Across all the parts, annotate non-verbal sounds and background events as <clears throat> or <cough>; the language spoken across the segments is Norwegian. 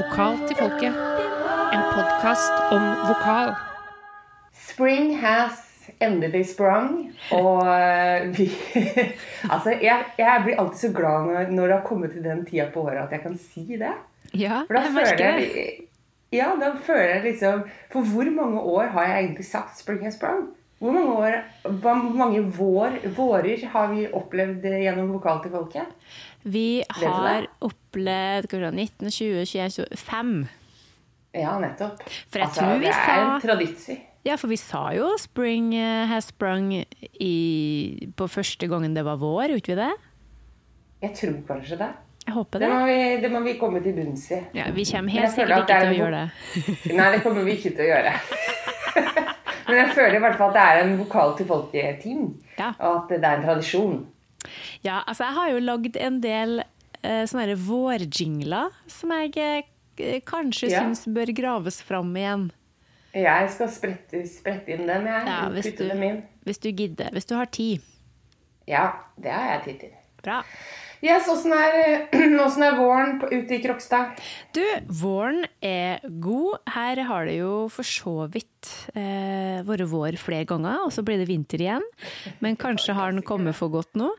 Vokal til folket. En podkast om vokal. Spring has endelig sprung, og eh, vi <laughs> Altså, jeg, jeg blir alltid så glad når, når det har kommet til den tida på året at jeg kan si det. Ja, For da jeg føler jeg det. Ja, da føler jeg liksom For hvor mange år har jeg egentlig sagt spring has sprung? Hvor mange, år, hvor mange vår, vårer har vi opplevd gjennom Vokal til folket? Vi har opplevd skal vi se, 19, 20, 21, 25 Ja, nettopp. For jeg altså, tror vi det er en sa- traditsi. Ja, for vi sa jo 'spring eh, has sprung' i, på første gangen det var vår, gjorde vi det? Jeg tror kanskje det. Jeg håper Det det. må vi, det må vi komme til bunns i. Ja, vi kommer helt sikkert ikke til å gjøre det. Nei, det kommer vi ikke til å gjøre. <laughs> Men jeg føler i hvert fall at det er en vokal til folket-team. Ja. Og at det er en tradisjon. Ja, altså jeg har jo lagd en del uh, sånne vårjingler som jeg uh, kanskje Ja. syns bør graves fram igjen. Jeg skal sprette, sprette inn dem, jeg. Ja, hvis du, dem inn. hvis du gidder. Hvis du har tid. Ja, det har jeg tid til. Bra. Yes, åssen er, <clears throat> er våren på, ute i Krokstad? Du, våren er god. Her har det jo for så vidt eh, vært vår flere ganger, og så blir det vinter igjen. Men kanskje har den kommet for godt nå.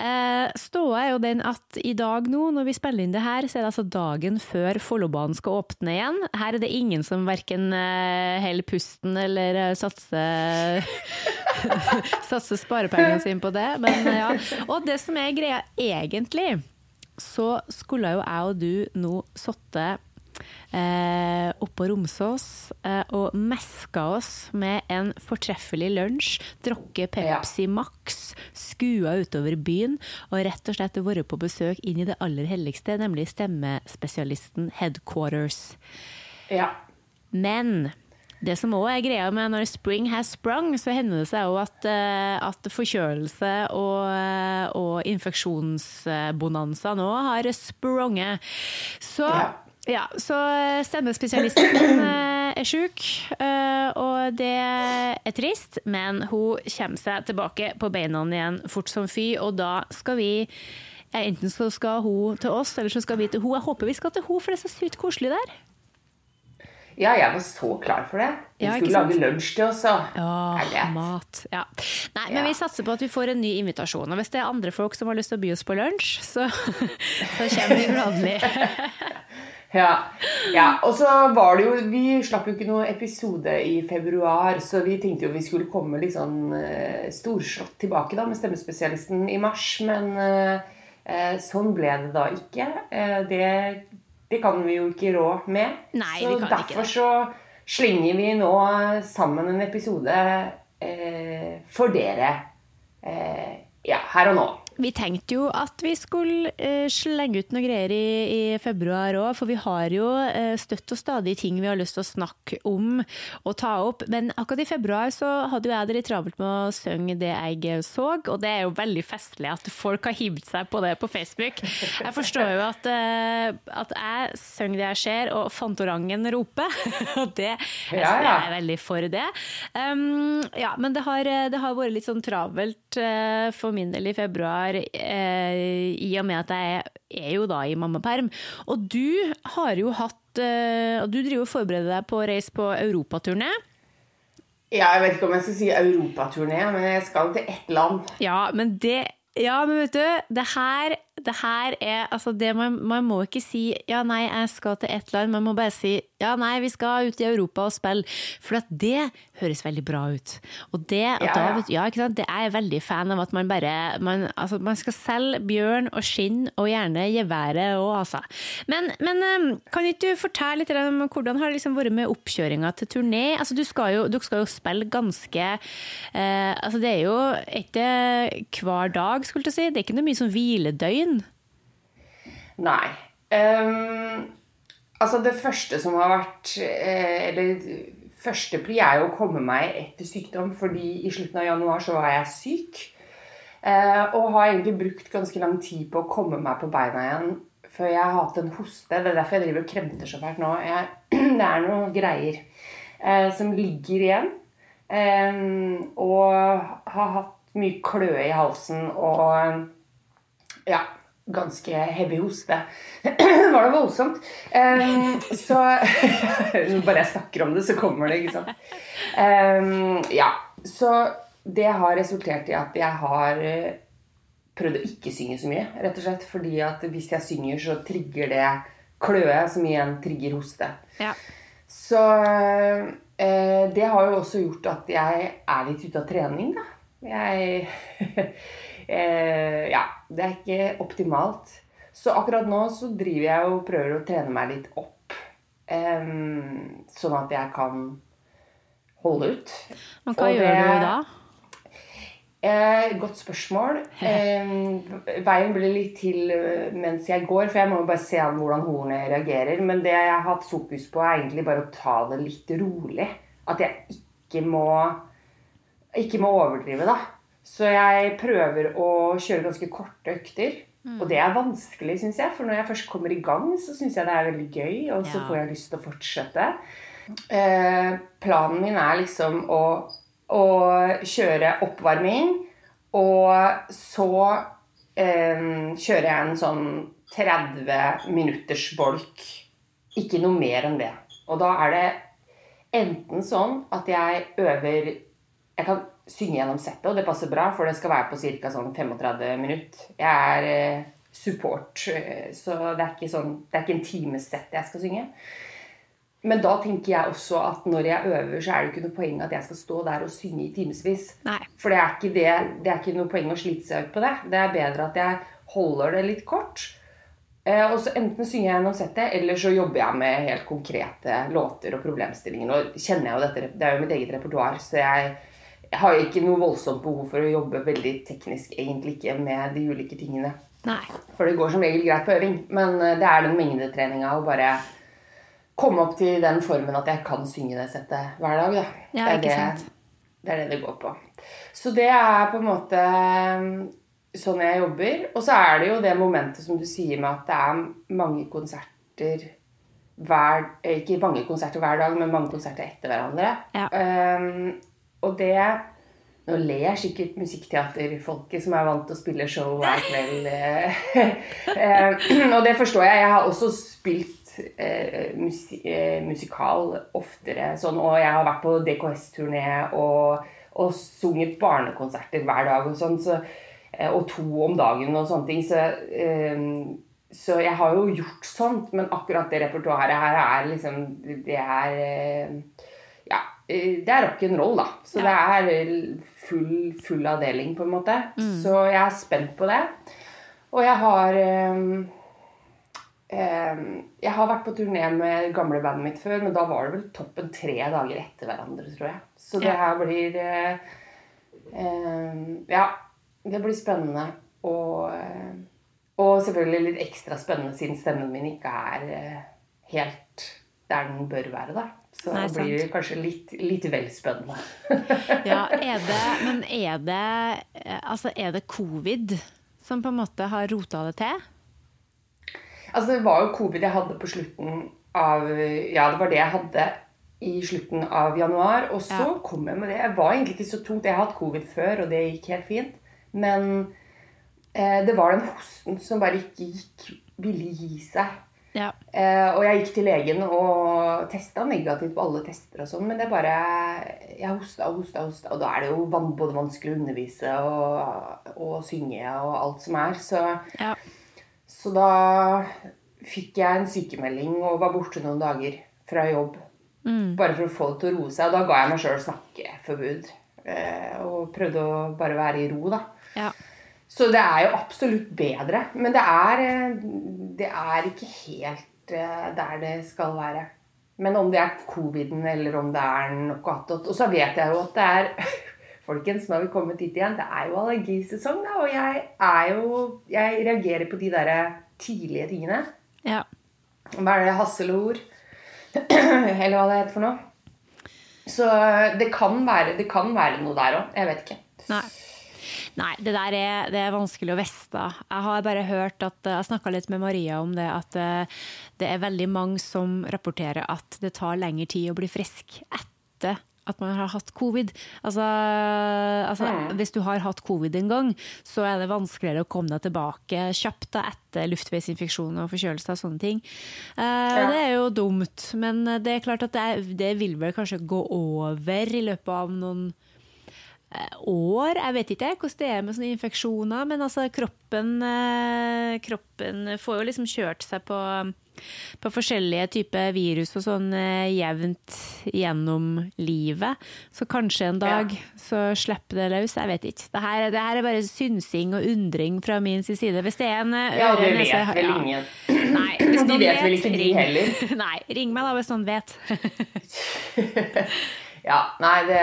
Eh, Ståa er jo den at i dag nå, når vi spiller inn det her, så er det altså dagen før Follobanen skal åpne igjen. Her er det ingen som verken eh, holder pusten eller eh, satser <laughs> satser sparepengene sine på det. Men eh, ja. Og det som er greia egentlig, så skulle jo jeg og du nå sittet eh, oppå Romsås eh, og meska oss med en fortreffelig lunsj, drukket Pepsi Max, skua utover byen og rett og slett vært på besøk inn i det aller helligste, nemlig stemmespesialisten Headquarters. Ja. Men det som òg er greia med når spring has sprung, så hender det seg jo at, eh, at forkjølelse og, eh, og infeksjonsbonanza nå har sprunget. Så Ja. Ja, så stemmespesialisten <clears throat> eh, er sjuk, eh, og det er trist, men hun kommer seg tilbake på beina igjen fort som fy, og da skal vi Enten så skal hun til oss, eller så skal vi til hun. Jeg håper vi skal til hun, for det er så sykt koselig der. ja, jeg var så klar for det. Vi Ja, skulle lage lunsj til oss, og Ja, mat. Ja. Nei, men Ja. vi satser på at vi får en ny invitasjon. Og hvis det er andre folk som har lyst til å by oss på lunsj, så, <laughs> så kommer vi gladelig. <laughs> Ja. ja. Og så var det jo Vi slapp jo ikke noen episode i februar, så vi tenkte jo vi skulle komme litt sånn uh, storslått tilbake da med stemmespesialisten i mars, men uh, sånn ble det da ikke. Uh, det, det kan vi jo ikke rå med. Nei, så vi kan ikke derfor det. så slenger vi nå sammen en episode for dere ja, her og nå. Vi tenkte jo at vi skulle eh, slenge ut noe greier i, i februar òg, for vi har jo eh, støtt og stadig ting vi har lyst til å snakke om og ta opp. Men akkurat i februar så hadde jo jeg det litt travelt med å synge det jeg så, og det er jo veldig festlig at folk har hivd seg på det på Facebook. Jeg forstår jo at, eh, at jeg synger det jeg ser, og Fantorangen roper. <laughs> Og det jeg, Ja, er veldig for det. Um, ja, men det har, det har vært litt sånn travelt eh, for min del i februar, eh, i og med at jeg er, jo da i mammaperm. Og du har jo hatt eh, Du driver og forbereder deg på å reise på europaturné. Ja, jeg vet ikke om jeg skal si europaturné, men jeg skal til ett land. Ja, men det ja, men vet du, det her, det her er altså det man, man må ikke si 'ja, nei, jeg skal til ett land'. Man må bare si 'ja, nei, vi skal ut i Europa og spille'. For at det høres veldig bra ut. Og det, at Ja, da, ja. det er jeg veldig fan av at man bare man, altså, man skal selge bjørn og skinn, og gjerne geværet òg, altså. Men, men kan ikke du fortelle litt om hvordan har det liksom vært med oppkjøringa til turné? Altså, du skal jo, du skal jo spille ganske eh, Altså, det er jo ikke hver dag, skulle jeg si. Det er ikke noe mye som hviledøgn. Nei. Ehm, altså det første som har vært Eller første pli er jo å komme meg etter sykdom, fordi i slutten av januar så var jeg syk. Eh, og har egentlig brukt ganske lang tid på å komme meg på beina igjen. før jeg har hatt en hoste. Det er derfor jeg driver og kremter så fælt nå. Jeg, <clears throat> det er noen greier eh, som ligger igjen. Eh, og har hatt mye kløe i halsen og ja. Ganske heavy hoste. <clears throat> det var da voldsomt. Um, så <laughs> Bare jeg snakker om det, så kommer det, ikke sant. Um, ja. Så det har resultert i at jeg har uh, prøvd å ikke synge så mye, rett og slett. Fordi at hvis jeg synger, så trigger det kløe, som igjen trigger hoste. Ja. Så uh, det har jo også gjort at jeg er litt ute av trening, da. Jeg <laughs> eh, Ja, det er ikke optimalt. Så akkurat nå så driver jeg og prøver å trene meg litt opp. Eh, sånn at jeg kan holde ut. Men hva gjør du da? Eh, godt spørsmål. <laughs> Eh, veien blir litt til eh, mens jeg går, for jeg må bare se an hvordan hornet reagerer. Men det jeg har hatt fokus på, er egentlig bare å ta det litt rolig. At jeg ikke må, ikke må overdrive, da. Så jeg prøver å kjøre ganske korte økter. Mm. Og det er vanskelig, syns jeg. For når jeg først kommer i gang, så syns jeg det er veldig gøy. Og så ja. får jeg lyst til å fortsette. Eh, planen min er liksom å, å kjøre oppvarming. Og så eh, kjører jeg en sånn 30 minutters bolk. Ikke noe mer enn det. Og da er det enten sånn at jeg øver Jeg kan synge gjennom settet, og det passer bra, for det skal være på ca. Sånn 35 minutter. Jeg er eh, support, eh, så det er ikke, sånn, det er ikke en times sett jeg skal synge. Men da tenker jeg også at når jeg øver, så er det ikke noe poeng at jeg skal stå der og synge i timevis. For det er, ikke det, det er ikke noe poeng å slite seg ut på det. Det er bedre at jeg holder det litt kort. Eh, og så Enten synger jeg gjennom settet, eller så jobber jeg med helt konkrete låter og problemstillinger. Nå kjenner jeg jo dette, Det er jo mitt eget repertoar, så jeg jeg har ikke noe voldsomt behov for å jobbe veldig teknisk egentlig ikke med de ulike tingene. Nei. For det går som regel greit på øving. Men eh, det er den mengdetreninga å bare komme opp til den formen at jeg kan synge det settet hver dag. Da. Ja, det, er det, det, er det det går på. Så det er på en måte eh, sånn jeg jobber. Og så er det jo det momentet som du sier med at det er mange konserter hver, Ikke mange konserter hver dag, men mange konserter etter hverandre. Ja. Um, og det Nå ler sikkert musikkteaterfolket som er vant til å spille show hver kveld. <laughs> Eh, og det forstår jeg. Jeg har også spilt eh, eh, musikal oftere sånn, og jeg har vært på DKS-turné og, og, sunget barnekonserter hver dag og sånn. Så, og to om dagen og sånne ting. Så, så jeg har jo gjort sånt, men akkurat det repertoaret her er liksom Det er Eh, det er rock'n'roll, da. Så ja. det er full, full, avdeling, på en måte. Mm. Så jeg er spent på det. Og jeg har um, um, Jeg har vært på turné med gamle bandet mitt før, men da var det vel toppen tre dager etter hverandre, tror jeg. Så det her blir uh, um, Ja, det blir spennende. Og, og selvfølgelig litt ekstra spennende siden stemmen min ikke er uh, helt der den bør være, da. Så Nei, blir det kanskje litt, litt vel spennende. <laughs> ja, er det, men er det, altså er det covid som på en måte har rota det til? Altså Det var jo covid jeg hadde på slutten av Ja, det var det jeg hadde i slutten av januar. Og så ja. kom jeg med det. Jeg var egentlig ikke så tungt. Jeg har hatt covid før, og det gikk helt fint. Men eh, det var den hosten som bare ikke gikk, ville gi seg. Ja. Uh, og jeg gikk til legen og testa negativt på alle tester og sånn, men det bare Jeg hosta og hosta og hosta, og da er det jo både vanskelig å undervise og, og synge og alt som er. Så, ja. så da fikk jeg en sykemelding og var borte noen dager fra jobb. Mm. Bare for å få det til å roe seg. Og da ga jeg meg sjøl snakkeforbud. Uh, og prøvde å bare være i ro, da. Så det er jo absolutt bedre. Men det er, eh, det er ikke helt eh, der det skal være. Men om det er coviden eller om det er noe annet. Og så vet jeg jo at det er <laughs> Folkens, nå har vi kommet dit igjen. Det er jo allergisesong, da. Og jeg er jo Jeg reagerer på de derre tidlige tingene. Ja. Hva er det? Hasselord? <clears throat> Eller hva det heter for noe. Så det kan være, det kan være noe der òg. Jeg vet ikke. Nei. Nei, det der er, det er vanskelig å vite. Jeg har bare hørt at Jeg snakka litt med Maria om det, at eh, det er veldig mange som rapporterer at det tar lengre tid å bli frisk etter at man har hatt covid. Altså, altså Hvis du har hatt covid en gang, så er det vanskeligere å komme deg tilbake kjapt da, etter luftveisinfeksjon og forkjølelse og sånne ting. Eh, Det er jo dumt, men det er klart at det, det vil vel kanskje gå over i løpet av noen eh, år. Jeg vet ikke hvordan det er med sånne infeksjoner, men altså kroppen, eh, kroppen får jo liksom kjørt seg på, på forskjellige typer virus og sånn eh, jevnt gjennom livet. Så kanskje en dag så slipper det løs. Jeg vet ikke. Det her, det her er bare synsing og undring fra min side. Hvis det er en eh, Ja, det vet nese- vel ja. ingen. Nei, <clears throat> hvis De vet, vet vel ikke de heller. <laughs> Nei, ring meg da hvis noen vet. <laughs> Ja, nei, det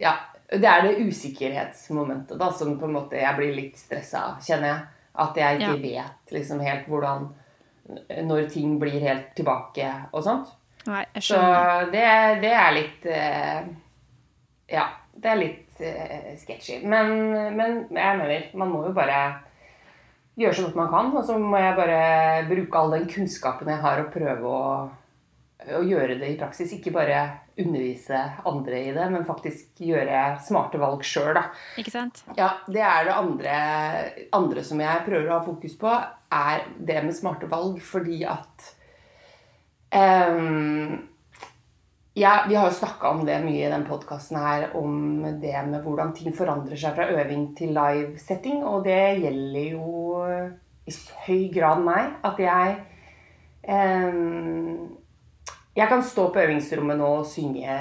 Ja. Det er det usikkerhetsmomentet da, som på en måte jeg blir litt stressa av, kjenner jeg. At jeg ikke vet liksom helt hvordan Når ting blir helt tilbake og sånt. Nei, jeg Så skjønner. det, det er litt eh, Ja, det er litt eh, sketchy. Men, men jeg mener, man må jo bare gjøre så godt man kan. Og så må jeg bare bruke all den kunnskapen jeg har, og prøve å, å gjøre det i praksis. Ikke bare undervise andre i det, men faktisk gjøre smarte valg sjøl, da. Ikke sant? Ja, det er det andre, andre som jeg prøver å ha fokus på, er det med smarte valg, fordi at um, ja, Vi har jo snakka om det mye i den podkasten her, om det med hvordan ting forandrer seg fra øving til live-setting, og det gjelder jo i høy grad meg. At jeg ehm, jeg kan stå på øvingsrommet nå og synge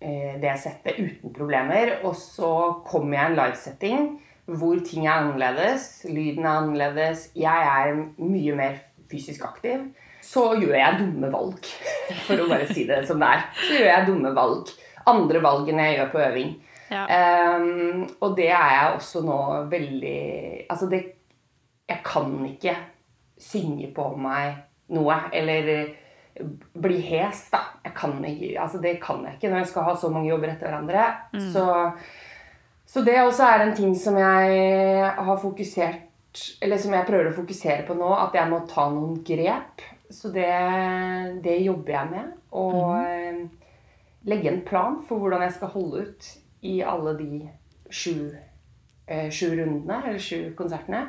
eh, det settet uten problemer. Og så kommer jeg i en livesetting hvor ting er annerledes, lyden er annerledes, jeg er mye mer fysisk aktiv. Så gjør jeg dumme valg, <laughs> for å bare si det som det er. Så gjør jeg dumme valg. Andre valg enn jeg gjør på øving. Ja. Um, og det er jeg også nå veldig Altså, det Jeg kan ikke synge på meg noe, eller bli hes, da. Jeg kan ikke, altså det kan jeg ikke når jeg skal ha så mange jobber etter hverandre. Så, så det også er en ting som jeg har fokusert Eller som jeg prøver å fokusere på nå, at jeg må ta noen grep. Så det, det jobber jeg med. Og mm. legge en plan for hvordan jeg skal holde ut i alle de sju, eh, sju rundene, eller sju konsertene.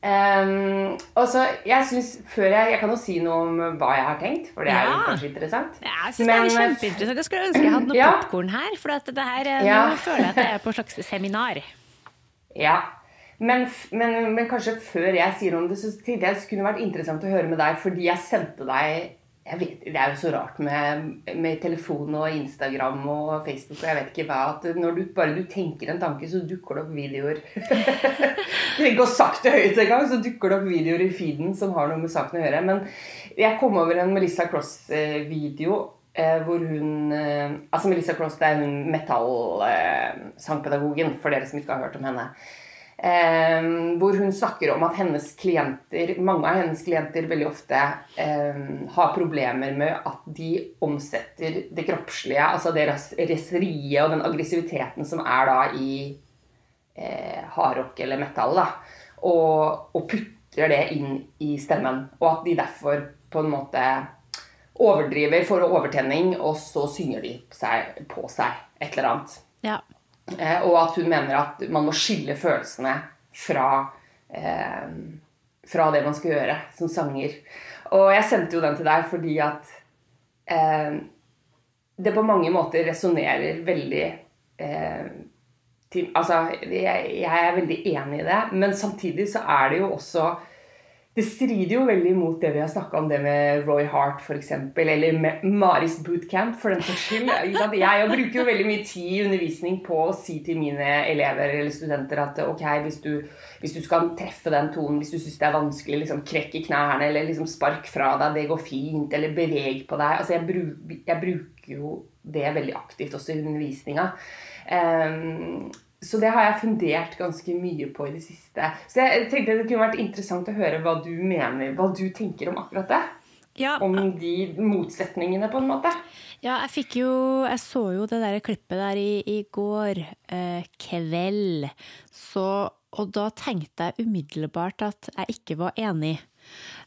Um, og så, jeg synes, før jeg, jeg kan jo si noe om hva jeg har tenkt, for det er jo kanskje interessant. Ja, Jeg synes Men- det er kjempeinteressant. Jeg skulle ønske jeg hadde noe <clears throat> Ja. popkorn her. For at det her, eh, Ja. nå <laughs> føler jeg at jeg er på et slags seminar. <laughs> Ja. Men, men, men kanskje før jeg sier noe om det, så tenkte jeg det kunne vært interessant å høre med deg, fordi jeg sendte deg vet, Det er jo så rart med, med telefon og Instagram og Facebook og jeg vet ikke hva, at når du, bare du tenker en tanke, så dukker det opp videoer. <laughs> Trenger ikke å sagt det høyt så dukker det opp videoer i feeden som har noe med saken å gjøre. Men jeg kom over en Melissa Cross-video eh, hvor hun eh, Altså Melissa Cross det er hun metallsangpedagogen, for dere som ikke har hørt om henne. Eh, hvor hun snakker om at hennes klienter, mange av hennes klienter veldig ofte eh, har problemer med at de omsetter det kroppslige, altså det ras- raseriet og den aggressiviteten som er da i eh, hardrock eller metall, da, og, og putter det inn i stemmen. Og at de derfor på en måte overdriver for overtenning, og så synger de seg på seg et eller annet. Ja. Eh, og at hun mener at man må skille følelsene fra, eh, fra det man skal gjøre som sanger. Og jeg sendte jo den til deg fordi at eh, det på mange måter resonnerer veldig eh, til, Altså, jeg, jeg er veldig enig i det, men samtidig så er det jo også det strider jo veldig mot det vi har snakka om, det med Roy Hart f.eks., eller med Maris Bootcamp for den saks skyld. Jeg bruker jo veldig mye tid i undervisning på å si til mine elever eller studenter at ok, hvis du, hvis du skal treffe den tonen, hvis du syns det er vanskelig, liksom krekk i knærne, eller liksom spark fra deg, det går fint, eller beveg på deg. Altså, jeg, bruk, jeg bruker jo det veldig aktivt også i undervisninga. Ehm, så det har jeg fundert ganske mye på i det siste. Så jeg tenkte det kunne vært interessant å høre hva du mener, hva du tenker om akkurat det. Ja, Om de motsetningene, på en måte. ja, jeg fikk jo Jeg så jo det der klippet der i, i går eh, kveld. Så Og da tenkte jeg umiddelbart at jeg ikke var enig.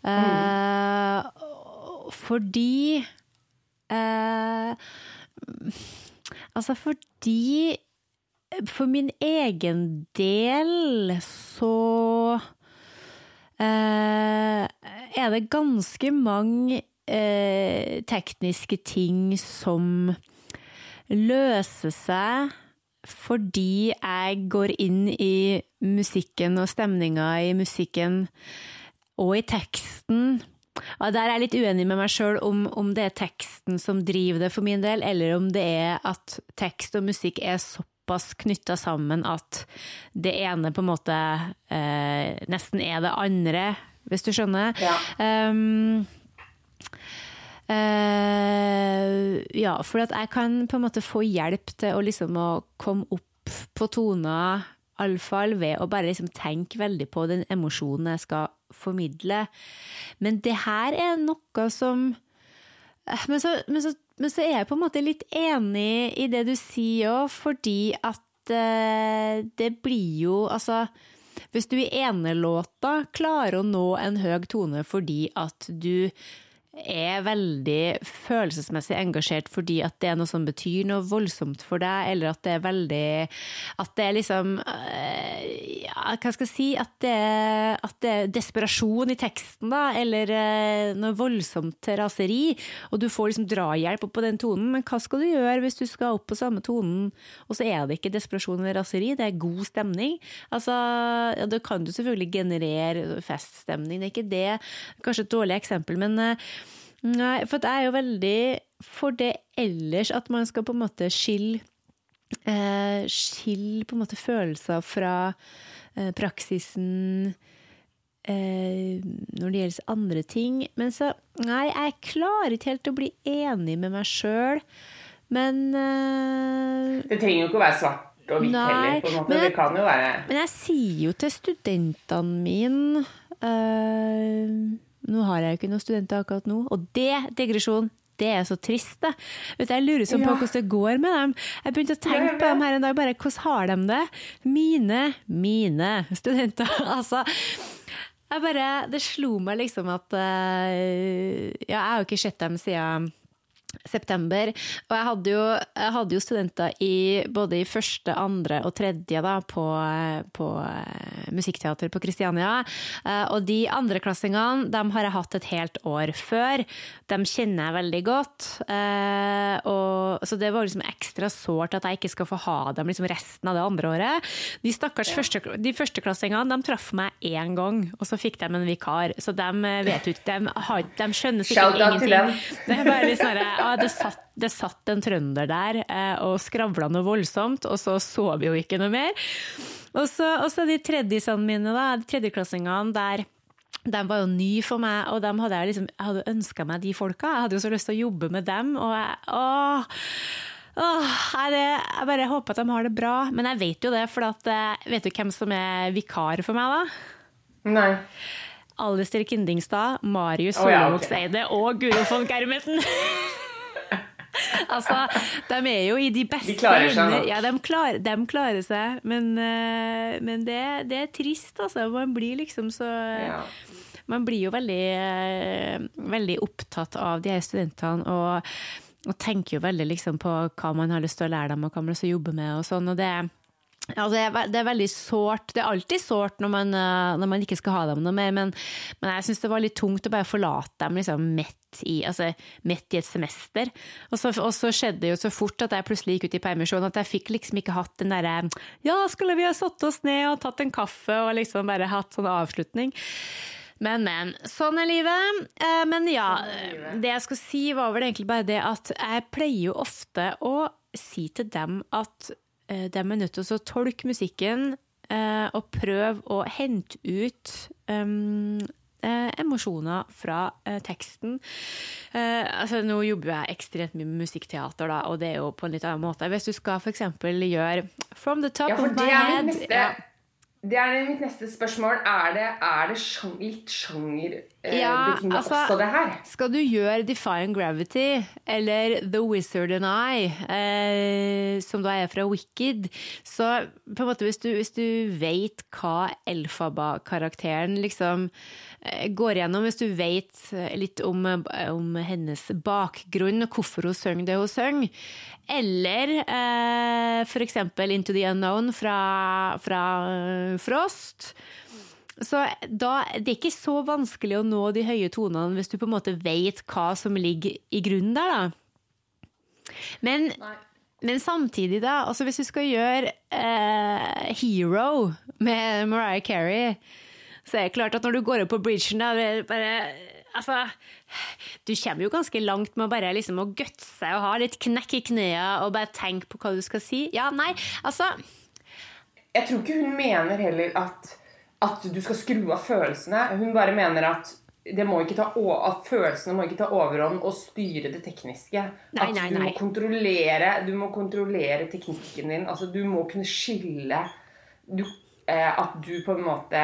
Eh, Fordi eh, Altså fordi For min egen del så eh, er det ganske mange eh, tekniske ting som løser seg fordi jeg går inn i musikken og stemninga i musikken og i teksten. Og der er jeg litt uenig med meg sjøl om, om det er teksten som driver det for min del, eller om det er at tekst og musikk er såpass knytta sammen at det ene på en måte eh, nesten er det andre, hvis du skjønner. Ja. Um, eh, ja, for at jeg kan på en måte få hjelp til å liksom å komme opp på toner, iallfall ved å bare liksom tenke veldig på den emosjonen jeg skal formidle. Men det her er noe som eh, men så, men, så, men så, er jeg på en måte litt enig i det du sier òg, fordi at eh, det blir jo Altså, hvis du i ene låta klarer å nå en høy tone fordi at du er veldig følelsesmessig engasjert fordi at det er noe som betyr noe voldsomt for deg, eller at det er veldig At det er liksom øh, ja, Hva skal jeg si? At det, at det er desperasjon i teksten, da, eller øh, noe voldsomt raseri, og du får liksom drahjelp opp på den tonen, men hva skal du gjøre hvis du skal opp på samme tonen, og så er det ikke desperasjon eller raseri, det er god stemning? Altså, ja, da kan du selvfølgelig generere feststemning, det er ikke det. Kanskje et dårlig eksempel, men øh, Nei, for jeg er jo veldig for det ellers at man skal på en måte skille eh, Skille på en måte følelser fra eh, praksisen eh, når det gjelder andre ting. Men så Nei, jeg klarer ikke helt å bli enig med meg sjøl, men eh, Det trenger jo ikke å være svart og hvitt heller, på en måte. jeg, det kan jo være Men jeg sier jo til studentene mine eh, nå har jeg jo ikke noen studenter akkurat nå, og det, digresjon, det er så trist, det. Vet du, jeg lurer sånn på Ja. hvordan det går med dem. Jeg begynte å tenke på dem her en dag, bare hvordan har de det? Mine, mine studenter, <laughs> altså. Jeg bare, det slo meg liksom at eh, Ja, jeg har jo ikke sett dem siden september. Og jeg hadde jo, jeg hadde jo studenter i både i første, andre og tredje da, på, på eh, musikkteater på Kristiania. Eh, Og de andreklassingene dem har jeg hatt et helt år før. De kjenner jeg veldig godt. eh, Og, så det var liksom ekstra sårt at jeg ikke skal få ha dem liksom resten av det andre året. De stakkars første, de førsteklassingene de traff meg én gang, og så fikk de en vikar. Så de vet jo ikke De, har, de skjønner sikkert ingenting. Det er bare litt sånn ja, det, satt, det satt en trønder der eh, og skravla noe voldsomt, og så så vi jo ikke noe mer. Og så, og så de tredjesene mine, da, de tredjeklassingene, der de var jo nye for meg, og hadde jeg liksom, jeg hadde ønska meg de folka. Jeg hadde jo så lyst til å jobbe med dem. og jeg, åh, åh, det, Jeg bare håper at de har det bra. Men jeg vet jo det, for at, eh, vet du hvem som er vikar for meg, da? Nei. Alistair Kindingstad, Marius Å, ja, okay. Og Guro von Germeten. <laughs> <laughs> altså, de er jo i de beste De klarer seg nok. Ja, de, klar, de klarer seg, men, eh, men det, det er trist, altså. Man blir liksom så Ja. Man blir jo veldig, eh, veldig opptatt av de her studentene, og, og tenker jo veldig liksom på hva man har lyst til å lære dem, og hva man har lyst til å jobbe med, og sånn. og det ja, det, er, veldig sårt. Det er alltid sårt når man, eh, når man ikke skal ha dem noe mer, men, men jeg syns det var litt tungt å bare forlate dem liksom midt i, altså, midt i et semester. Og så, og så skjedde det jo så fort at jeg plutselig gikk ut i permisjon at jeg fikk liksom ikke hatt den derre Ja, skulle vi ha satt oss ned og tatt en kaffe og liksom bare hatt sånn avslutning? Men, men. Sånn er livet. Eh, Men ja, det jeg skulle si var vel egentlig bare det at jeg pleier jo ofte å si til dem at de er nødt til å tolke musikken eh, og prøve å hente ut um, eh, emosjoner fra eh, teksten. Eh, altså, nå jobber jeg ekstremt mye med musikkteater, da, og det er jo på en litt annen måte. Hvis du skal f.eks. gjøre From the top Ja, of my head. Det er mitt neste spørsmål. Er det, er det sjang, litt sjangerbetinget Ja, eh, altså- også, det her? Skal du gjøre Define Gravity eller The Wizard and I, eh, som da er fra Wicked, så på en måte hvis du, hvis du vet hva Elfaba-karakteren liksom eh, går gjennom, hvis du vet litt om, eh, om hennes bakgrunn hvorfor hun synger det hun synger, eller eh, eksempel Into the Unknown fra, fra eh, Frost, så da, det er ikke så vanskelig å nå de høye tonene hvis du på en måte vet hva som ligger i grunnen der, da. Men, men samtidig, da, altså hvis du skal gjøre eh, Hero med Mariah Carey, så er det klart at når du går opp på bridgen, da, det bare Altså, du kommer jo ganske langt med bare liksom å gutse og ha litt knekk i knærne og bare tenke på hva du skal si. Ja, nei, altså Jeg tror ikke hun mener heller at, at du skal skru av følelsene. Hun bare mener at, det må ikke ta, o- at følelsene må ikke ta overhånd og styre det tekniske. Nei, at nei, du nei. må kontrollere Du må kontrollere teknikken din. Altså, du må kunne skille du, eh, At du på en måte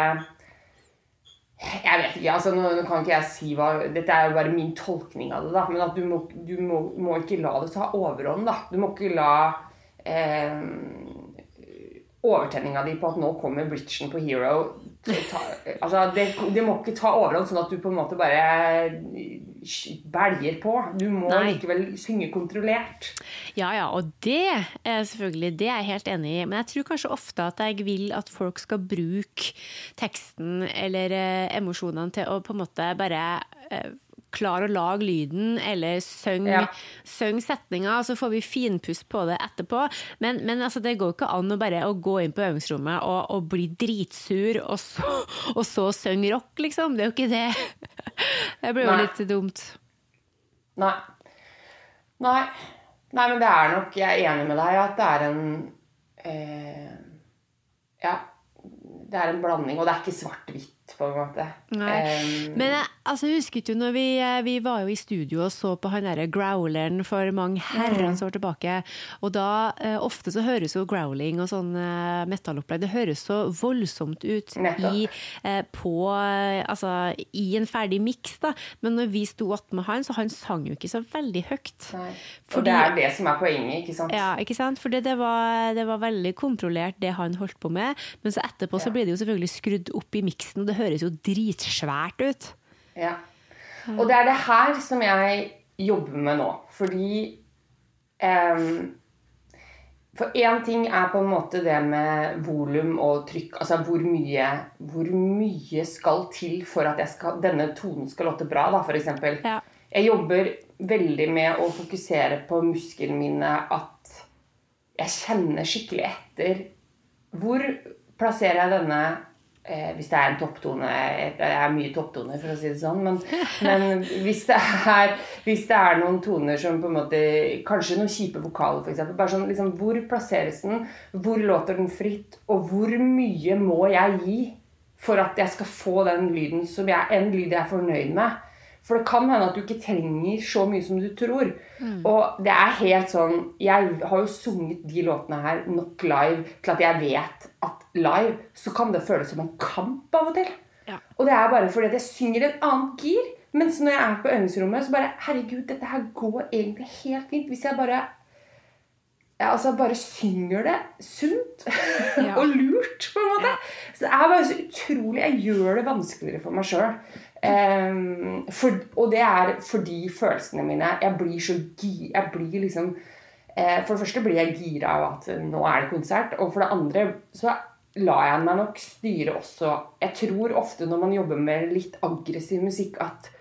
jeg vet ikke, altså nå, nå kan ikke jeg si hva Dette er jo bare min tolkning av det, da. Men at du må, du må, må ikke la det ta overhånd, da. Du må ikke la eh, overtenninga di på at nå kommer bridgen på Hero ta, altså det, det må ikke ta overhånd, sånn at du på en måte bare belger på. Du må Nei. likevel synge kontrollert. Ja, ja, og det er selvfølgelig, det er jeg helt enig i. Men jeg tror kanskje ofte at jeg vil at folk skal bruke teksten eller eh, emosjonene til å på en måte bare eh, klare å lage lyden, eller synge Ja. syng setninga, så får vi finpust på det etterpå. Men, men altså, det går ikke an å bare å gå inn på øvingsrommet og, og bli dritsur, og så, og så synge rock, liksom. Det er jo ikke det. <laughs> Det blir jo Nei. litt dumt. Nei. Nei. Nei, men det er nok Jeg er enig med deg at det er en eh, Ja. Det er en blanding, og det er ikke svart-hvitt, på en måte. Eh, Men jeg altså, jeg husket jo når vi, eh, vi var jo i studio og så på han derre growleren for mange herrens år tilbake, og da eh, ofte så høres jo growling og sånn eh, metallopplegg, det høres så voldsomt ut i, eh, på, altså, i en ferdig miks, da. Men når vi sto attmed han, så han sang jo ikke så veldig høyt. nei. Og Fordi- det er det som er poenget, ikke sant? Ja, ikke sant? For det, det, var, det var veldig kontrollert, det han holdt på med. Men så etterpå så ble blir det jo selvfølgelig skrudd opp i miksen, og det høres jo dritsvært ut. Ja. Og det er det her som jeg jobber med nå. Fordi um, For én ting er på en måte det med volum og trykk. Altså hvor mye, hvor mye skal til for at jeg skal, denne tonen skal låte bra, da, f.eks. Ja. Jeg jobber veldig med å fokusere på musklene mine at jeg kjenner skikkelig etter hvor plasserer jeg denne eh, hvis det er en topptone Det er mye topptoner, for å si det sånn. Men, men hvis, det er, hvis det er noen toner som på en måte Kanskje noen kjipe vokaler, f.eks. Bare sånn liksom, Hvor plasseres den? Hvor låter den fritt? Og hvor mye må jeg gi for at jeg skal få den lyden som jeg, en lyd jeg er fornøyd med? For det kan hende at du ikke trenger så mye som du tror. Og det er helt sånn Jeg har jo sunget de låtene her nok live til at jeg vet at live så kan det føles som en kamp av og til. Ja. Og det er bare fordi at jeg synger et annet gir. Mens når jeg er på øvingsrommet, så bare Herregud, dette her går egentlig helt fint. Hvis jeg bare ja, altså bare synger det sunt <laughs> Ja. og lurt, på en måte. Så det er bare så utrolig Jeg gjør det vanskeligere for meg sjøl. for, og det er fordi følelsene mine Jeg blir så gi... Jeg blir liksom eh, For det første blir jeg gira av at nå er det konsert. Og for det andre så lar jeg meg nok styre også Jeg tror ofte når man jobber med litt aggressiv musikk, at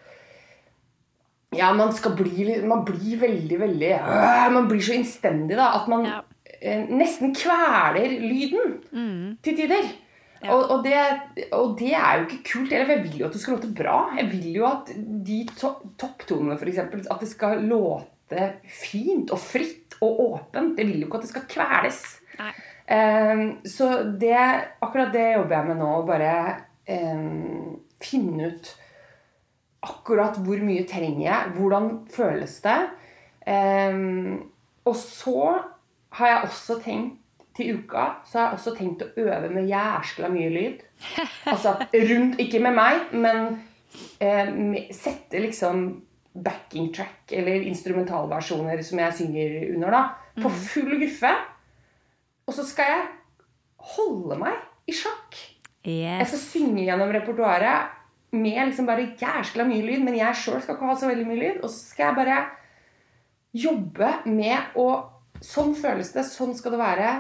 ja, man skal bli Man blir veldig, veldig øh, Man blir så innstendig, da, at man Ja. eh, nesten kveler lyden til tider. Ja. Og, og, det, og det er jo ikke kult. Eller jeg vil jo at det skal låte bra. Jeg vil jo at de to topptonene, f.eks., at det skal låte fint og fritt og åpent. Jeg vil jo ikke at det skal kveles. Ehm, så det, akkurat det jobber jeg med nå. Å bare ehm, finne ut akkurat hvor mye trenger jeg, hvordan føles det. Um, og så har jeg også tenkt til uka så har jeg også tenkt å øve med jæskla mye lyd. <laughs> Altså rundt Ikke med meg, men eh, sette liksom backing track eller instrumentalversjoner som jeg synger under, da, på full guffe. Og så skal jeg holde meg i sjakk. Jeg skal synge gjennom repertoaret med liksom bare jæskla mye lyd, men jeg sjøl skal ikke ha så veldig mye lyd. Og så skal jeg bare jobbe med å Sånn føles det, sånn skal det være.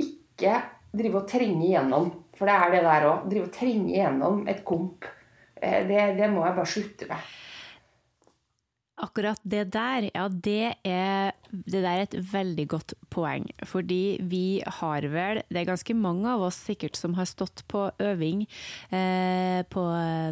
Ikke drive og trenge igjennom. For det er det der òg. Drive og trenge igjennom et komp. Eh, Det, det må jeg bare slutte med. Akkurat det der, ja, det er, det der er et veldig godt poeng. Fordi vi har vel, det er ganske mange av oss sikkert som har stått på øving eh, på,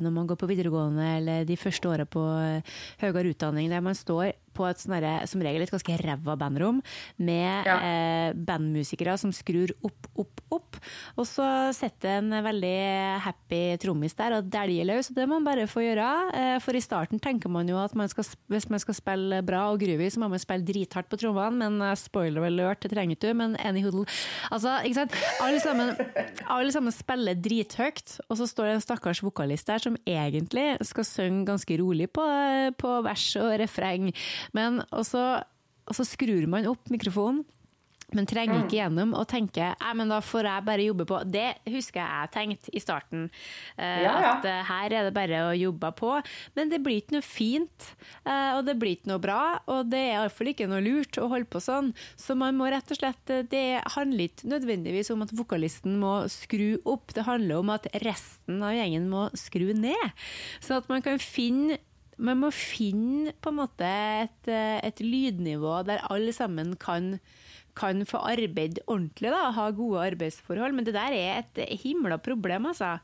når man går på videregående eller de første åra på eh, høyere utdanning, der man står på et sånne, som regel et ganske ræva bandrom med Ja. eh, bandmusikere som skrur opp, opp, opp. Og så sitter en veldig happy trommis der og dæljer løs, og det må man bare få gjøre. Eh, for i starten tenker man jo at man skal, hvis man skal spille bra og groovy, så må man spille drithardt på trommene, men eh, spoiler alert, det trenger du, men any hoodle. Altså, ikke sant? Alle sammen, alle sammen spiller drithøyt, og så står det en stakkars vokalist der som egentlig skal synge ganske rolig på, på vers og refreng, men også, og så skrur man opp mikrofonen. Men trenger ikke gjennom og tenker Nei, men da får jeg bare jobbe på. Det husker jeg jeg tenkte i starten. Uh, Ja, ja. At uh, her er det bare å jobbe på. Men det blir ikke noe fint, uh, og det blir ikke noe bra. Og det er iallfall ikke noe lurt å holde på sånn. Så man må rett og slett Det handler ikke nødvendigvis om at vokalisten må skru opp, det handler om at resten av gjengen må skru ned. Så at man kan finne man må finne på en måte et, eh, et lydnivå der alle sammen kan, kan få arbeid ordentlig, da, ha gode arbeidsforhold. Men det der er et himla problem, altså.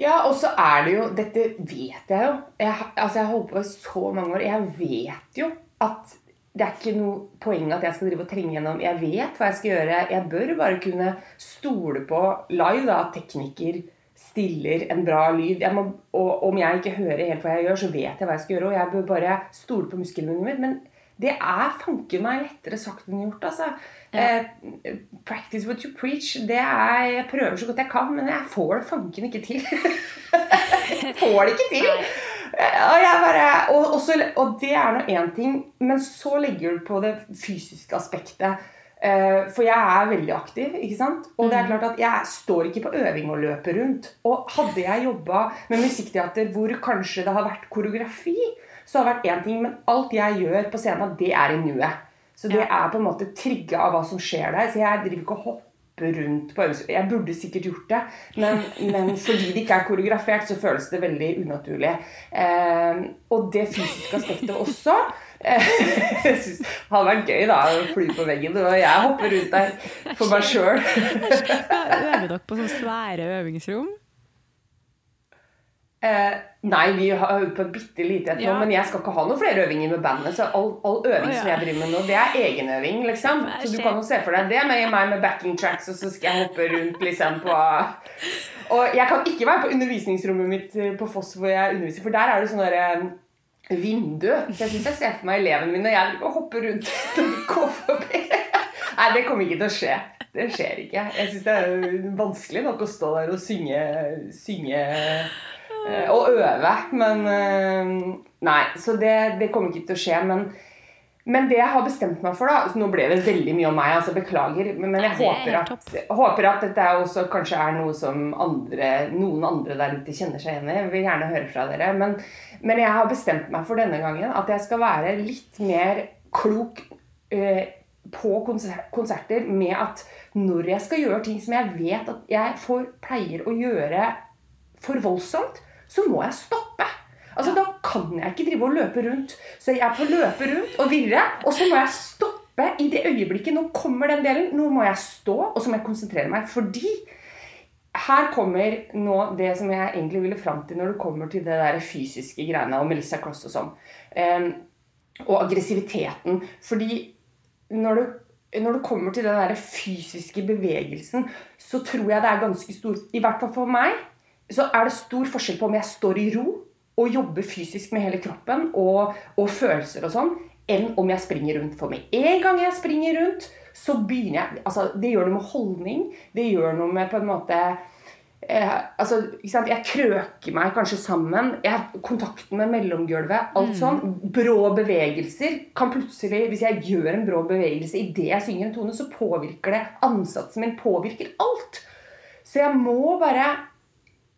Ja, og så er det jo Dette vet jeg jo. Jeg, altså, jeg har holdt på i så mange år. Jeg vet jo at det er ikke noe poeng at jeg skal drive og trenge gjennom. Jeg vet hva jeg skal gjøre. Jeg bør bare kunne stole på live da, at tekniker stiller en bra lyd. Må, og om jeg ikke hører helt hva jeg gjør, så vet jeg hva jeg skal gjøre. Og jeg bør bare stole på muskelminnet min Men det er fanken meg lettere sagt enn gjort, altså. Eh, practice what you preach. Det er, jeg prøver så godt jeg kan, men jeg får det fanken ikke til. jeg <laughs> får det ikke til. Og, bare, og, og, så, og det er nå én ting, men så legger du på det fysiske aspektet. Eh, For jeg er veldig aktiv, ikke sant? Og det er klart at jeg står ikke på øving og løper rundt. Og hadde jeg jobba med musikkteater hvor kanskje det har vært koreografi, så har det vært én ting, men alt jeg gjør på scenen, det er i nuet. Så det er på en måte trigga av hva som skjer der. Så jeg driver ikke og hopper rundt på øvelser. Jeg burde sikkert gjort det, men, men fordi det ikke er koreografert, så føles det veldig unaturlig. Eh, og det fysiske aspektet også. Eh, <laughs> jeg synes det hadde vært gøy da å fly på veggen, og jeg hopper rundt der for meg sjøl. <laughs> Øver dere på sånne svære øvingsrom? Eh, nei, vi har øvd på et bitte lite et nå, Ja. men jeg skal ikke ha noen flere øvinger med bandet. Så all, all øving ja. som jeg driver med nå, det er egenøving, liksom. Så du kan jo se for deg det med meg med backing tracks, og så skal jeg hoppe rundt liksom på Og jeg kan ikke være på undervisningsrommet mitt eh, på Foss hvor jeg underviser, for der er det sånn derre vindu. Jeg syns jeg ser for meg elevene mine og jeg vil hoppe rundt. <laughs> Nei, det kommer ikke til å skje. Det skjer ikke. Jeg syns det er vanskelig nok å stå der og synge, synge eh, og øve. Men eh, Nei, så det, det kommer ikke til å skje. Men, men det jeg har bestemt meg for, da så Nå ble det veldig mye om meg, altså beklager. Men jeg er håper at, håper at dette også kanskje er noe som andre, noen andre der ute kjenner seg igjen i. Vil gjerne høre fra dere. Men, men jeg har bestemt meg for denne gangen at jeg skal være litt mer klok eh, på konser- konserter med at når jeg skal gjøre ting som jeg vet at jeg får, pleier å gjøre for voldsomt, så må jeg stoppe. Altså, Da kan jeg ikke drive og løpe rundt. Så jeg får løpe rundt og virre, og så må jeg stoppe i det øyeblikket. Nå kommer den delen. Nå må jeg stå, og så må jeg konsentrere meg. Fordi her kommer nå det som jeg egentlig ville fram til når det kommer til det der fysiske greiene og Melissa Cross og sånn. Um, og aggressiviteten. Fordi når du, når det kommer til den der fysiske bevegelsen, så tror jeg det er ganske stor I hvert fall for meg så er det stor forskjell på om jeg står i ro og jobbe fysisk med hele kroppen og, og følelser og sånn, enn om jeg springer rundt. For med en gang jeg springer rundt, så begynner jeg altså Det gjør noe med holdning. Det gjør noe med på en måte eh, altså? Jeg krøker meg kanskje sammen. Jeg kontakten med mellomgulvet. Alt sånn. Brå bevegelser kan plutselig Hvis jeg gjør en brå bevegelse idet jeg synger en tone, så påvirker det ansatsen min. Påvirker alt. Så jeg må bare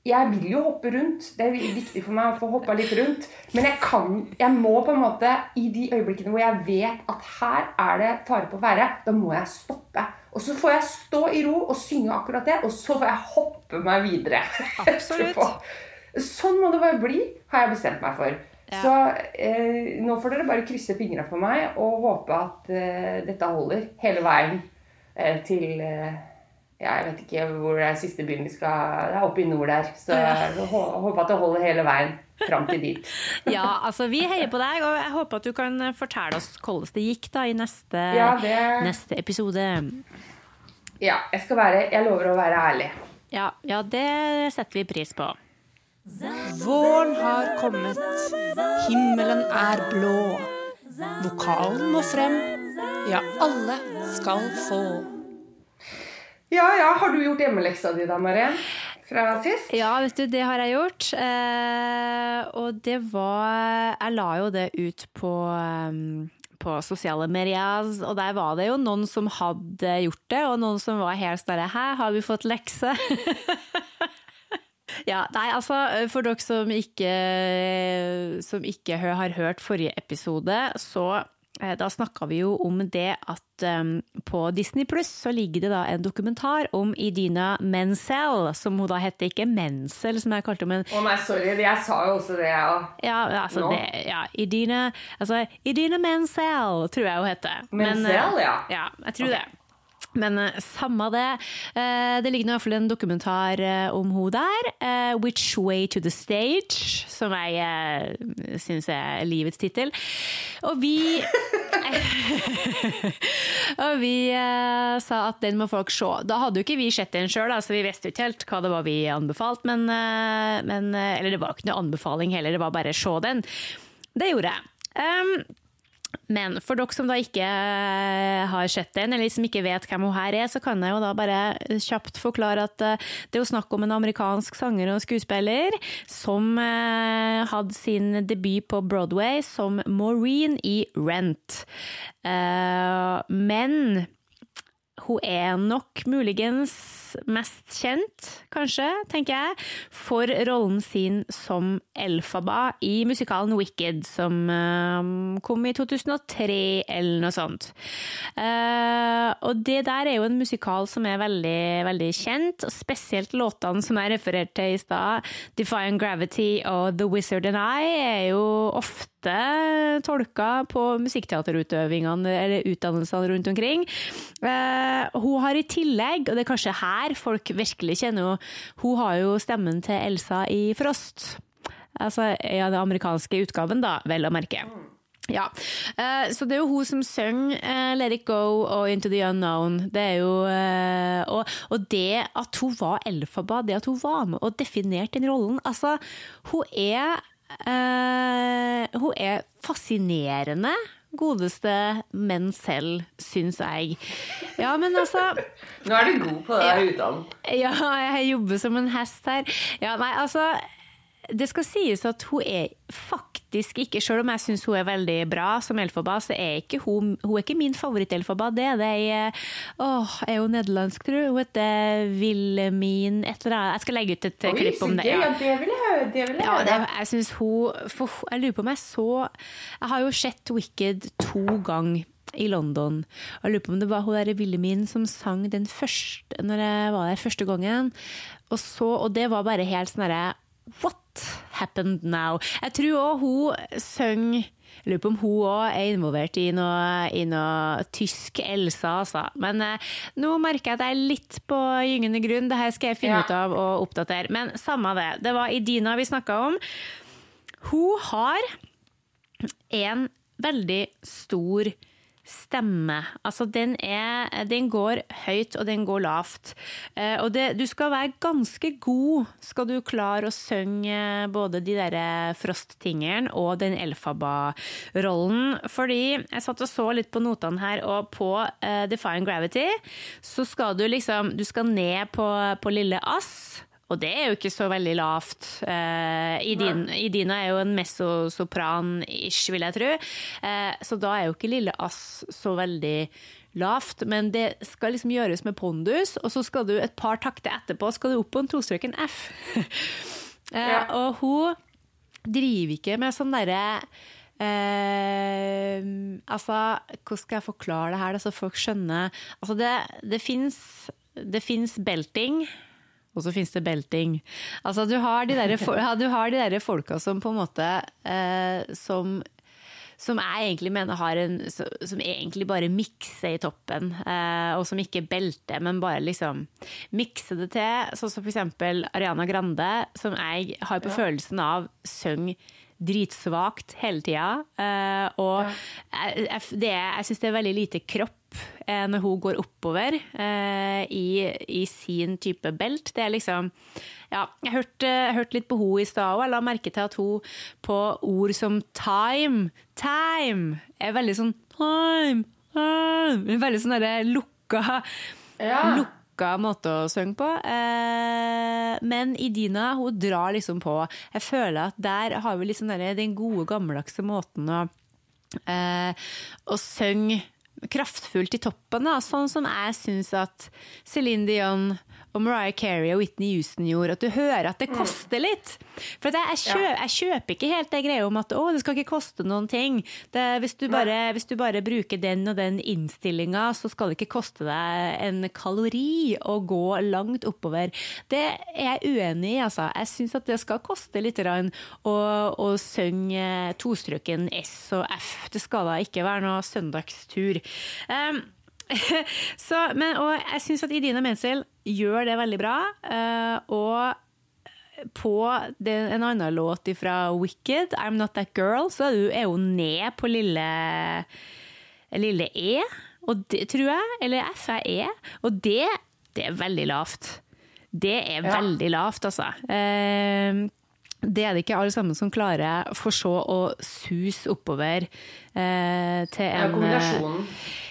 jeg vil jo hoppe rundt. Det er viktig for meg å få hoppa litt rundt. Men jeg kan, jeg må på en måte, i de øyeblikkene hvor jeg vet at her er det fare på ferde, da må jeg stoppe. Og så får jeg stå i ro og synge akkurat det, og så får jeg hoppe meg videre. <laughs> Absolutt. sånn må det bare bli, har jeg bestemt meg for. Ja. Så eh, nå får dere bare krysse fingra for meg og håpe at eh, dette holder hele veien eh, til eh, ja, jeg vet ikke hvor det er siste byen vi skal Det er oppe i nord der. Så jeg håper at det holder hele veien fram til dit. <laughs> Ja, altså vi heier på deg, og jeg håper at du kan fortelle oss hvordan det gikk da i neste, Ja, det- neste episode. Ja, jeg skal være Jeg lover å være ærlig. Ja, ja, det setter vi pris på. Våren har kommet, himmelen er blå. Vokalen må frem, ja, alle skal få. Ja, ja. Har du gjort hjemmeleksa di da, Mariann? Fra sist? Ja, vet du, det har jeg gjort. Eh, og det var Jeg la jo det ut på um, på sosiale medier, og der var det jo noen som hadde gjort det, og noen som var helt sånn Hæ, har vi fått lekse? <laughs> Ja, nei, altså For dere som ikke, som ikke har hørt forrige episode, så da snakka vi jo om det at um, på Disney Pluss så ligger det da en dokumentar om Idina Menzel, som hun da heter, ikke Menzel, som jeg kalte henne, men Å nei, sorry. Jeg sa jo også det, jeg òg. ja, altså no. det, ja, Idina, altså Idina Menzel, tror jeg hun heter. Men, Menzel, eh, ja. Ja, jeg tror det. Men eh, samme det. Eh, det ligger i hvert fall en dokumentar eh, om hun der. 'Which Way to the Stage', som jeg syns er livets tittel. Og vi <laughs> Og vi sa at den må folk se. Da hadde jo ikke vi sett den sjøl, så vi visste jo ikke helt hva det var vi anbefalte. Men, men, eller det var ikke noe anbefaling heller, det var bare se den. Det gjorde jeg. Um, men for dere som da ikke eh, har sett den, eller som ikke vet hvem hun her er, så kan jeg jo da bare kjapt forklare at eh, det er jo snakk om en amerikansk sanger og skuespiller som eh, hadde sin debut på Broadway som Maureen i Rent. Men hun er nok muligens mest kjent, kanskje, tenker jeg, for rollen sin som Elfaba i musikalen Wicked, som eh, kom i 2003, eller noe sånt. Eh, og det der er jo en musikal som er veldig, veldig kjent, og spesielt låtene som jeg refererte til i stad, Defying Gravity og The Wizard and I, er jo ofte tolka på musikkteaterutøvingene eller utdannelsene rundt omkring. Eh, hun har i tillegg, og det er kanskje her folk virkelig kjenner henne, hun har jo stemmen til Elsa i Frost. Altså ja, den amerikanske utgaven, da, vel å merke. Ja, eh, så det er jo hun som synger eh, Let It Go og Into the Unknown. Det er jo eh, og, og det at hun var Elfaba, det at hun var med og definerte den rollen Altså, hun er Uh, Hun er fascinerende. Godeste menn selv, syns jeg. Ja, men altså Nå er du god på det der uttalen. ja, jeg jobber som en hest her. Ja, nei, altså Det skal sies at hun er faktisk ikke Selv om jeg syns hun er veldig bra som Elfaba, så er ikke hun Hun er ikke min favoritt-Elfaba. Det er det jeg Åh, er hun nederlandsk, tror du? Hun heter Wilhelmin et eller annet. Jeg skal legge ut et Oi, klipp om det. Ja. Det vil jeg høre. Det vil jeg Ja, det, jeg synes hun for, Jeg lurer på om jeg så Jeg har jo sett Wicked to ganger i London. Og jeg lurer på om det var hun der Wilhelmine som sang den første når jeg var der første gangen. Og, så, og det var bare helt sånn derre What happened now? Jeg tror òg hun synger jeg lurer på om hun òg er involvert i noe, i noe tysk Elsa, altså. Men eh, nå merker jeg at jeg er litt på gyngende grunn. Det her skal jeg finne Ja. ut av og oppdatere. Men samme det. Det var Idina vi snakka om. Hun har en veldig stor stemme. Altså, den, er, den går høyt, og den går lavt. Eh, og det, du skal være ganske god skal du klare å synge både de der Frost-tingeren og den Elfaba-rollen. Fordi jeg satt og så litt på notene her, og på uh, Define Gravity så skal du liksom Du skal ned på, på lille ass. Og det er jo ikke så veldig lavt. Uh, Idina er jo en messosopran-ish, vil jeg tro. Uh, så da er jo ikke lille ass så veldig lavt, men det skal liksom gjøres med pondus, og så skal du et par takter etterpå skal du opp på en tostrøken F. uh, <laughs> ja. Og hun driver ikke med sånn derre Eh, altså, hvordan skal jeg forklare det her, så folk skjønner Altså, det, det fins belting. Og så finnes det belting. Altså, du har de der, <laughs> ja, de der folka som på en måte eh, som, som jeg egentlig mener har en Som egentlig bare mikser i toppen. Eh, og som ikke belter, men bare liksom mikser det til. Sånn som for eksempel Ariana Grande, som jeg har på ja. følelsen av synger dritsvakt hele tida. Eh, og ja. jeg, jeg, det, jeg syns det er veldig lite kropp Eh, når hun går oppover eh, i, i, sin type belt. Det er liksom Ja, jeg hørte, hørte litt på henne i stad, og jeg la merke til at hun på ord som time, time, er veldig sånn time, time Veldig sånn derre lukka ja. lukka måte å synge på. Eh, men Idina hun drar liksom på. Jeg føler at der har vi liksom den gode, gammeldagse måten å, å synge kraftfullt i toppen, da. sånn som jeg syns at Céline Dion og Mariah Carey og Whitney Houston gjorde, at du hører at det mm. koster litt. For jeg, kjøper, jeg, kjøper ikke helt det greia om at å, det skal ikke koste noen ting. Det, hvis, du bare, hvis, du bare, bruker den og den innstillinga, så skal det ikke koste deg en kalori å gå langt oppover. Det er jeg uenig i, altså. Jeg syns at det skal koste litt å, å synge tostrøken S og F. Det skal da ikke være noe søndagstur. Um, <laughs> så, men, og jeg syns at Idina Menzel gjør det veldig bra. Uh, og på den, en annen låt fra Wicked, 'I'm Not That Girl', så er hun ned på lille, lille E, og det, tror jeg. Eller F er E. Og det, det er veldig lavt. Det er ja. veldig lavt, altså. Uh, det er det ikke alle sammen som klarer, for så å suse oppover eh, til en Ja, kombinasjonen.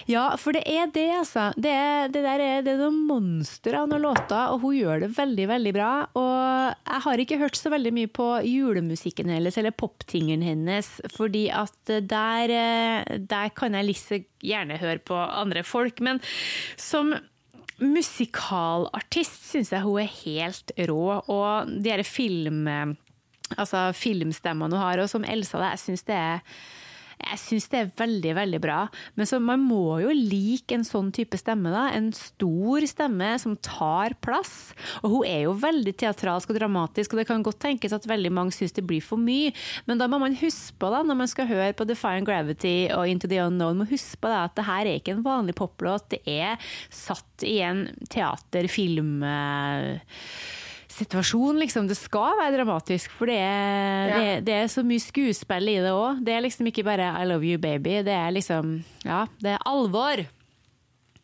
Ja, for det er det, altså. Det, det der er, det noen monster av noen låter, og hun gjør det veldig, veldig bra. Og jeg har ikke hørt så veldig mye på julemusikken hennes, eller poptingeren hennes, fordi at der, eh, der kan jeg liksom gjerne høre på andre folk. Men som musikalartist syns jeg hun er helt rå, og de her film altså filmstemmene hun har. Og som Elsa, jeg syns det er jeg syns det er veldig veldig bra. Men så man må jo like en sånn type stemme. da, En stor stemme som tar plass. Og hun er jo veldig teatralsk og dramatisk, og det kan godt tenkes at veldig mange syns det blir for mye. Men da må man huske på, da, når man skal høre på Define Gravity og Into the Unknown, må huske på da, at det her er ikke en vanlig poplåt. Det er satt i en teaterfilm... Situasjon, liksom. Det skal være dramatisk, for det er, ja. det, det er så mye skuespill i det òg. Det er liksom ikke bare 'I love you, baby'. Det er liksom Ja, det er alvor.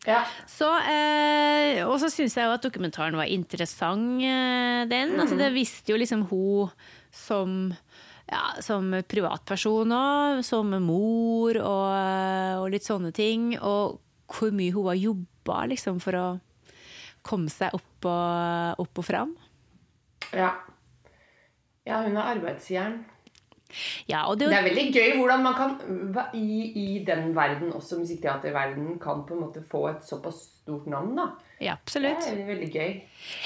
Ja. Så, eh, og så syns jeg jo at dokumentaren var interessant, eh, den. Mm. Altså, det visste jo liksom hun som ja, som privatperson òg, som mor og, og, litt sånne ting. Og hvor mye hun har jobba liksom, for å komme seg opp og, opp og fram. Ja. ja hun er arbeidsjern. Ja, det, det, er veldig gøy hvordan man kan i, i den verden, også musikkteaterverdenen, kan på en måte få et såpass stort navn. da. Ja, absolutt. Det er veldig gøy.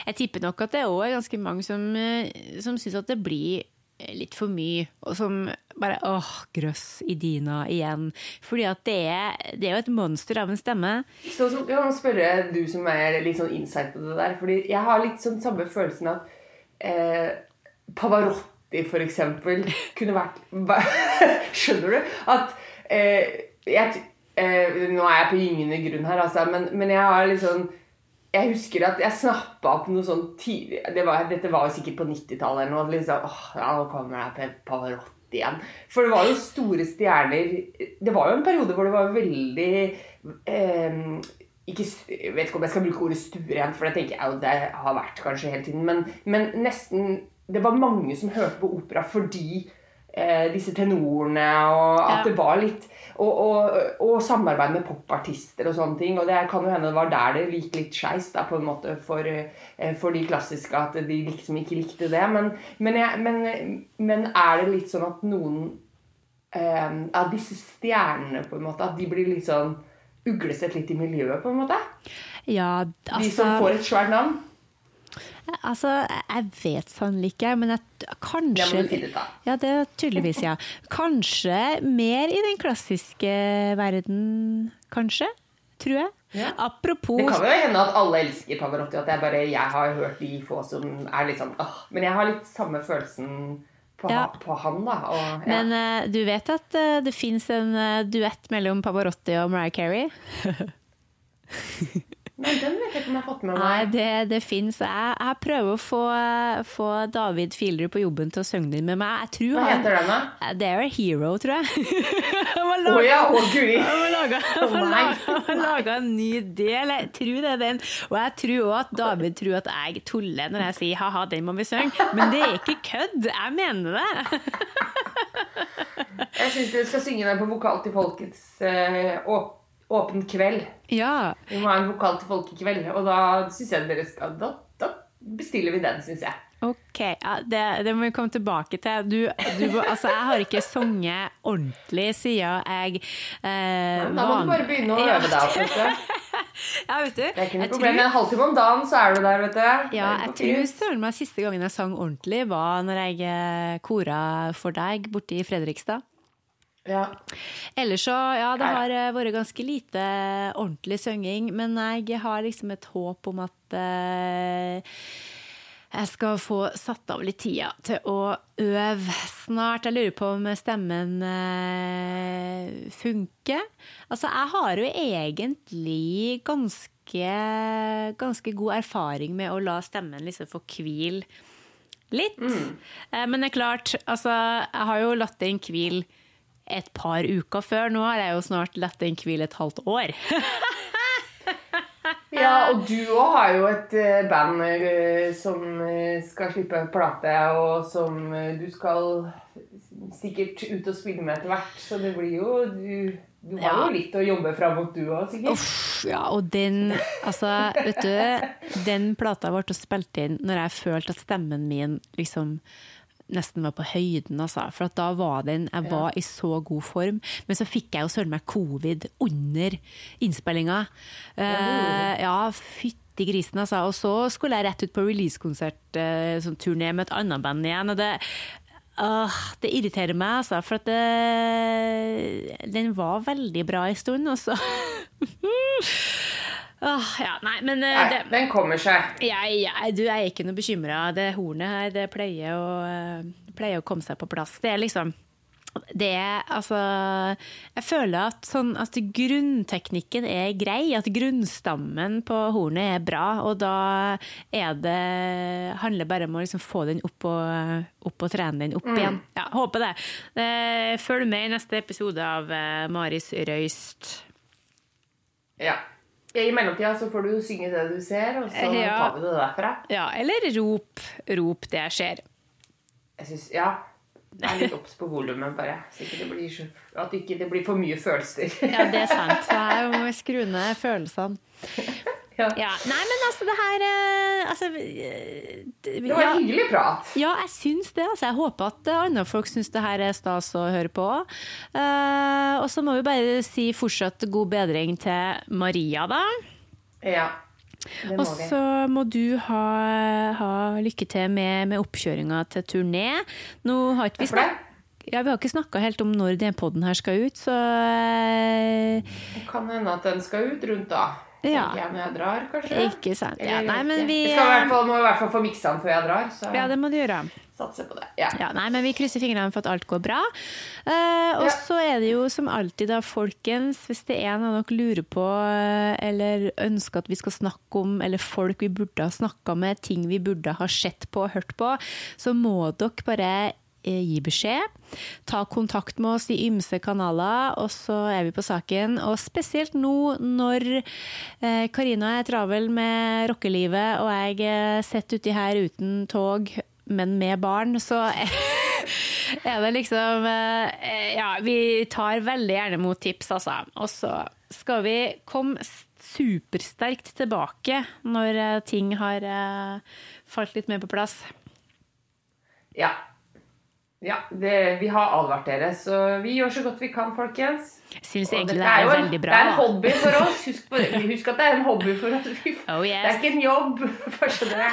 Jeg tipper nok at det òg er ganske mange som, eh, som syns at det blir litt for mye, og som bare åh, grøss i Dina igjen. Fordi at det er, det er jo et monster av en stemme. Så, Jeg må spørre du som er litt sånn insight på det der, fordi jeg har litt sånn samme følelsen at eh, Pavarotti, for eksempel, kunne vært <laughs> Skjønner du? At eh, jeg, eh, Nå er jeg på gyngende grunn her, altså, men, men jeg har liksom jeg husker at jeg snappa opp noe sånn tidlig det var, Dette var jo sikkert på 90-tallet eller noe. Liksom, åh, ja, nå kommer det Pavarotti igjen. For det var jo store stjerner Det var jo en periode hvor det var veldig eh, ikke, Jeg vet ikke om jeg skal bruke ordet stuerent, for det tenker jeg jo det har vært kanskje hele tiden. Men, men nesten Det var mange som hørte på opera fordi eh, disse tenorene, og at Ja. det var litt og, og, og samarbeid med popartister og sånne ting. Og det kan jo hende det var der det gikk litt skeis på en måte for, eh, for de klassiske, at de liksom ikke likte det. Men, men, jeg, men, men er det litt sånn at noen eh, av disse stjernene, på en måte, at de blir litt sånn uglesett litt i miljøet, på en måte? Ja, De som altså, får et svært navn? altså Jeg vet sannelig ikke, men jeg, Det må du finne ut av. Ja, det er tydeligvis, ja. <laughs> Kanskje mer i den klassiske verden, kanskje. Tror jeg. Ja. Apropos Det kan jo hende at alle elsker Pavarotti, at jeg bare jeg har hørt de få som er sånn åh, Men jeg har litt samme følelsen på, Ja. på han, da. Og, ja. Men eh, du vet at eh, det fins en eh, duett mellom Pavarotti og Mariah Carey? <laughs> Men den vet jeg ikke om jeg har fått med Nei, meg. det, det fins. Jeg, jeg prøver å få, få David Fielder på jobben til å synge den med meg. Jeg tror Hva han heter den, da? Det er Hero, tror jeg. <laughs> Å oh, ja, å guri! Han har laga- nei. en ny del. Jeg tror det er den. Og jeg tror òg at David tror at jeg tuller når jeg sier ha-ha, den må vi synge. Men det er ikke kødd. Jeg mener det. Jeg syns dere skal synge den på Vokal til folkets eh, å- åpen kveld. Ja. Vi må ha en Vokal til folkekveld. og da syns jeg dere skal Da, da bestiller vi den, syns jeg. Ok, ja, det, det må vi komme tilbake til. Du, du, altså, jeg har ikke sunget ordentlig siden jeg eh, Da må du bare begynne å øve deg opp. <laughs> Ja, vet du. Det er ikke noe problem. tror- En halvtime om dagen, så er du der, vet du. Ja, jeg tror søren meg siste gangen jeg sang ordentlig, var når jeg eh, kora for deg borte i Fredrikstad. Ja. Ellers så, ja, det har eh, vært ganske lite ordentlig synging, men jeg har liksom et håp om at eh, jeg skal få satt av litt tida til å øve snart. Jeg lurer på om stemmen eh, funker. Altså, jeg har jo egentlig ganske, ganske god erfaring med å la stemmen liksom få hvile litt. Eh, men det er klart, altså, jeg har jo latt den hvile et par uker før. Nå har jeg jo snart latt den hvile et halvt år. <laughs> ja, og du òg har jo et eh, band eh, som eh, skal slippe plate, og som du skal sikkert ut og spille med etter hvert. Så det blir jo Du, du har Ja. jo litt å jobbe fram mot, du òg, sikkert. Uff, ja, og den Altså, vet du, den plata ble spilt inn når jeg følte at stemmen min liksom nesten var på høyden, altså. For da var den Jeg var i så god form. Men så fikk jeg jo søren meg covid under innspillinga. Uh, ja, fytti grisen, altså. Og så skulle jeg rett ut på releasekonsert, uh, sånn turné med et annet band igjen. Og det Uh, det irriterer meg, altså. For det, den var veldig bra en stund, og så <laughs> Åh, ja, nei, men eh, Nei, det, den kommer seg. jeg, jeg, du, er ikke noe bekymra. Det hornet her, det pleier å, eh, pleier å komme seg på plass. Det er liksom det altså Jeg føler at, sånn, at grunnteknikken er grei. At grunnstammen på hornet er bra. Og da er det handler bare om å liksom få den opp og, opp og trene den opp igjen. Ja, håper det. Eh, Følg med i neste episode av Maris Røyst. Ja. I mellomtida så får du synge det du ser, og så Ja. tar vi det derfra. Ja, eller rop, rop det skjer. Jeg synes, ja, Jeg er litt obs på volumet, bare. Så ikke det blir så, at ikke det blir for mye følelser. Ja, det er sant. Så her må vi skru ned følelsene. Ja. Ja, Nei, men altså, det her eh, altså, eh, det- Det var ja, hyggelig prat. ja, jeg syns det. Altså, jeg håper at andre folk syns det her er stas å høre på. Uh, og så må vi bare si fortsatt god bedring til Maria, da. Ja, det Og må så må du ha, ha lykke til med, med oppkjøringa til turné. Nå har ikke vi det. snakka ja, vi har ikke snakka helt om når den poden her skal ut, så Det kan hende at den skal ut rundt da. Ja. Jeg når jeg drar, kanskje. Ikke sant. Ja, nei, men vi Jeg skal i hvert fall, må i hvert fall få miksa den før jeg drar, så Ja, det må du gjøre. satser på det. Ja. Ja, nei, men Vi krysser fingrene for at alt går bra. Eh, og Ja. så er det jo som alltid, da, folkens, hvis det er noe dere lurer på eh, eller ønsker at vi skal snakke om, eller folk vi burde ha snakka med, ting vi burde ha sett på og hørt på, så må dere bare eh, gi beskjed. Ta kontakt med oss i ymse kanaler, og så er vi på saken. Og spesielt nå når eh, Karina er travel med rockelivet, og jeg eh, sitter uti her uten tog, men med barn, så <laughs> er det liksom eh, Ja, vi tar veldig gjerne mot tips, altså. Og så skal vi komme supersterkt tilbake når eh, ting har eh, falt litt mer på plass. Ja. Ja det, vi har advart dere, så vi gjør så godt vi kan, folkens. Syns egentlig dette det er jo en- veldig Det er en hobby for oss. Husk, på, husk at det er en hobby for oss. Det Oh, yes. er ikke en jobb. <laughs> Skjønner jeg.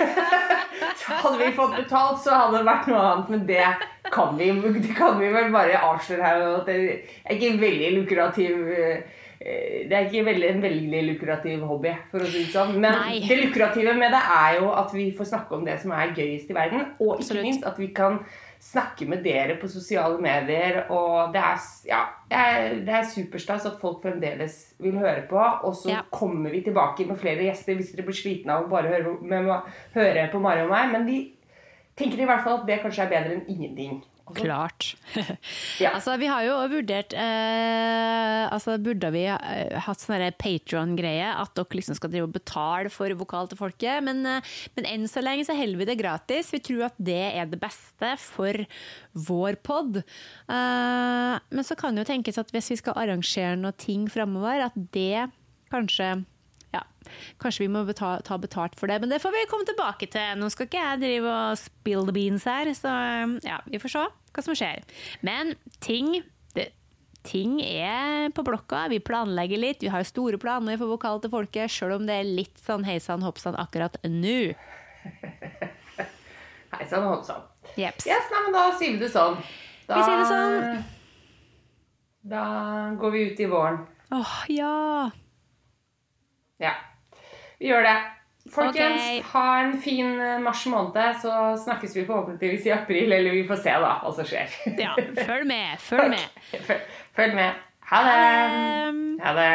<laughs> Hadde vi fått betalt, så hadde det vært noe annet. Men det kan vi, det kan vi vel bare avsløre her. At det er ikke en veldig lukrativ eh, det er ikke veldig, en veldig lukrativ hobby, for å si det sånn. Men Nei. det lukrative med det er jo at vi får snakke om det som er gøyest i verden. Og ikke Absolutt. minst at vi kan snakke med dere på sosiale medier. Og det er, ja, det er, det er superstas at folk fremdeles vil høre på. Og så Ja. kommer vi tilbake med flere gjester hvis dere blir slitne av å bare høre, med, høre på Mari og meg. Men vi tenker i hvert fall at det kanskje er bedre enn ingenting. Klart. Ja. <laughs> Altså, vi har jo vurdert eh, altså, Burde vi eh, hatt sånn Patron-greie, at dere liksom skal drive og betale for vokal til folket? Men, eh, men enn så lenge så holder vi det gratis. Vi tror at det er det beste for vår pod. Eh, men så kan det jo tenkes at hvis vi skal arrangere noe ting framover, at det kanskje ja, Kanskje vi må betale, ta betalt for det, men det får vi komme tilbake til. Nå skal ikke jeg drive og spill the beans her, så ja, vi får se hva som skjer. Men ting det, Ting er på blokka, vi planlegger litt. Vi har store planer for Vokal til folket, sjøl om det er litt sånn hei sann hopp sann akkurat nå. <laughs> Hei sann, Håndsann. Jeps. Yes, nei, men da sier vi det sånn. Da, Vi sier det sånn. Da går vi ut i våren. Åh, ja. Ja, vi gjør det. Folkens, okay. ha en fin eh, mars måned, så snakkes vi forhåpentligvis i april, eller vi får se da hva som skjer. ja. Følg med, følg med. Følg, følg med. Ha det. Um, Ha det.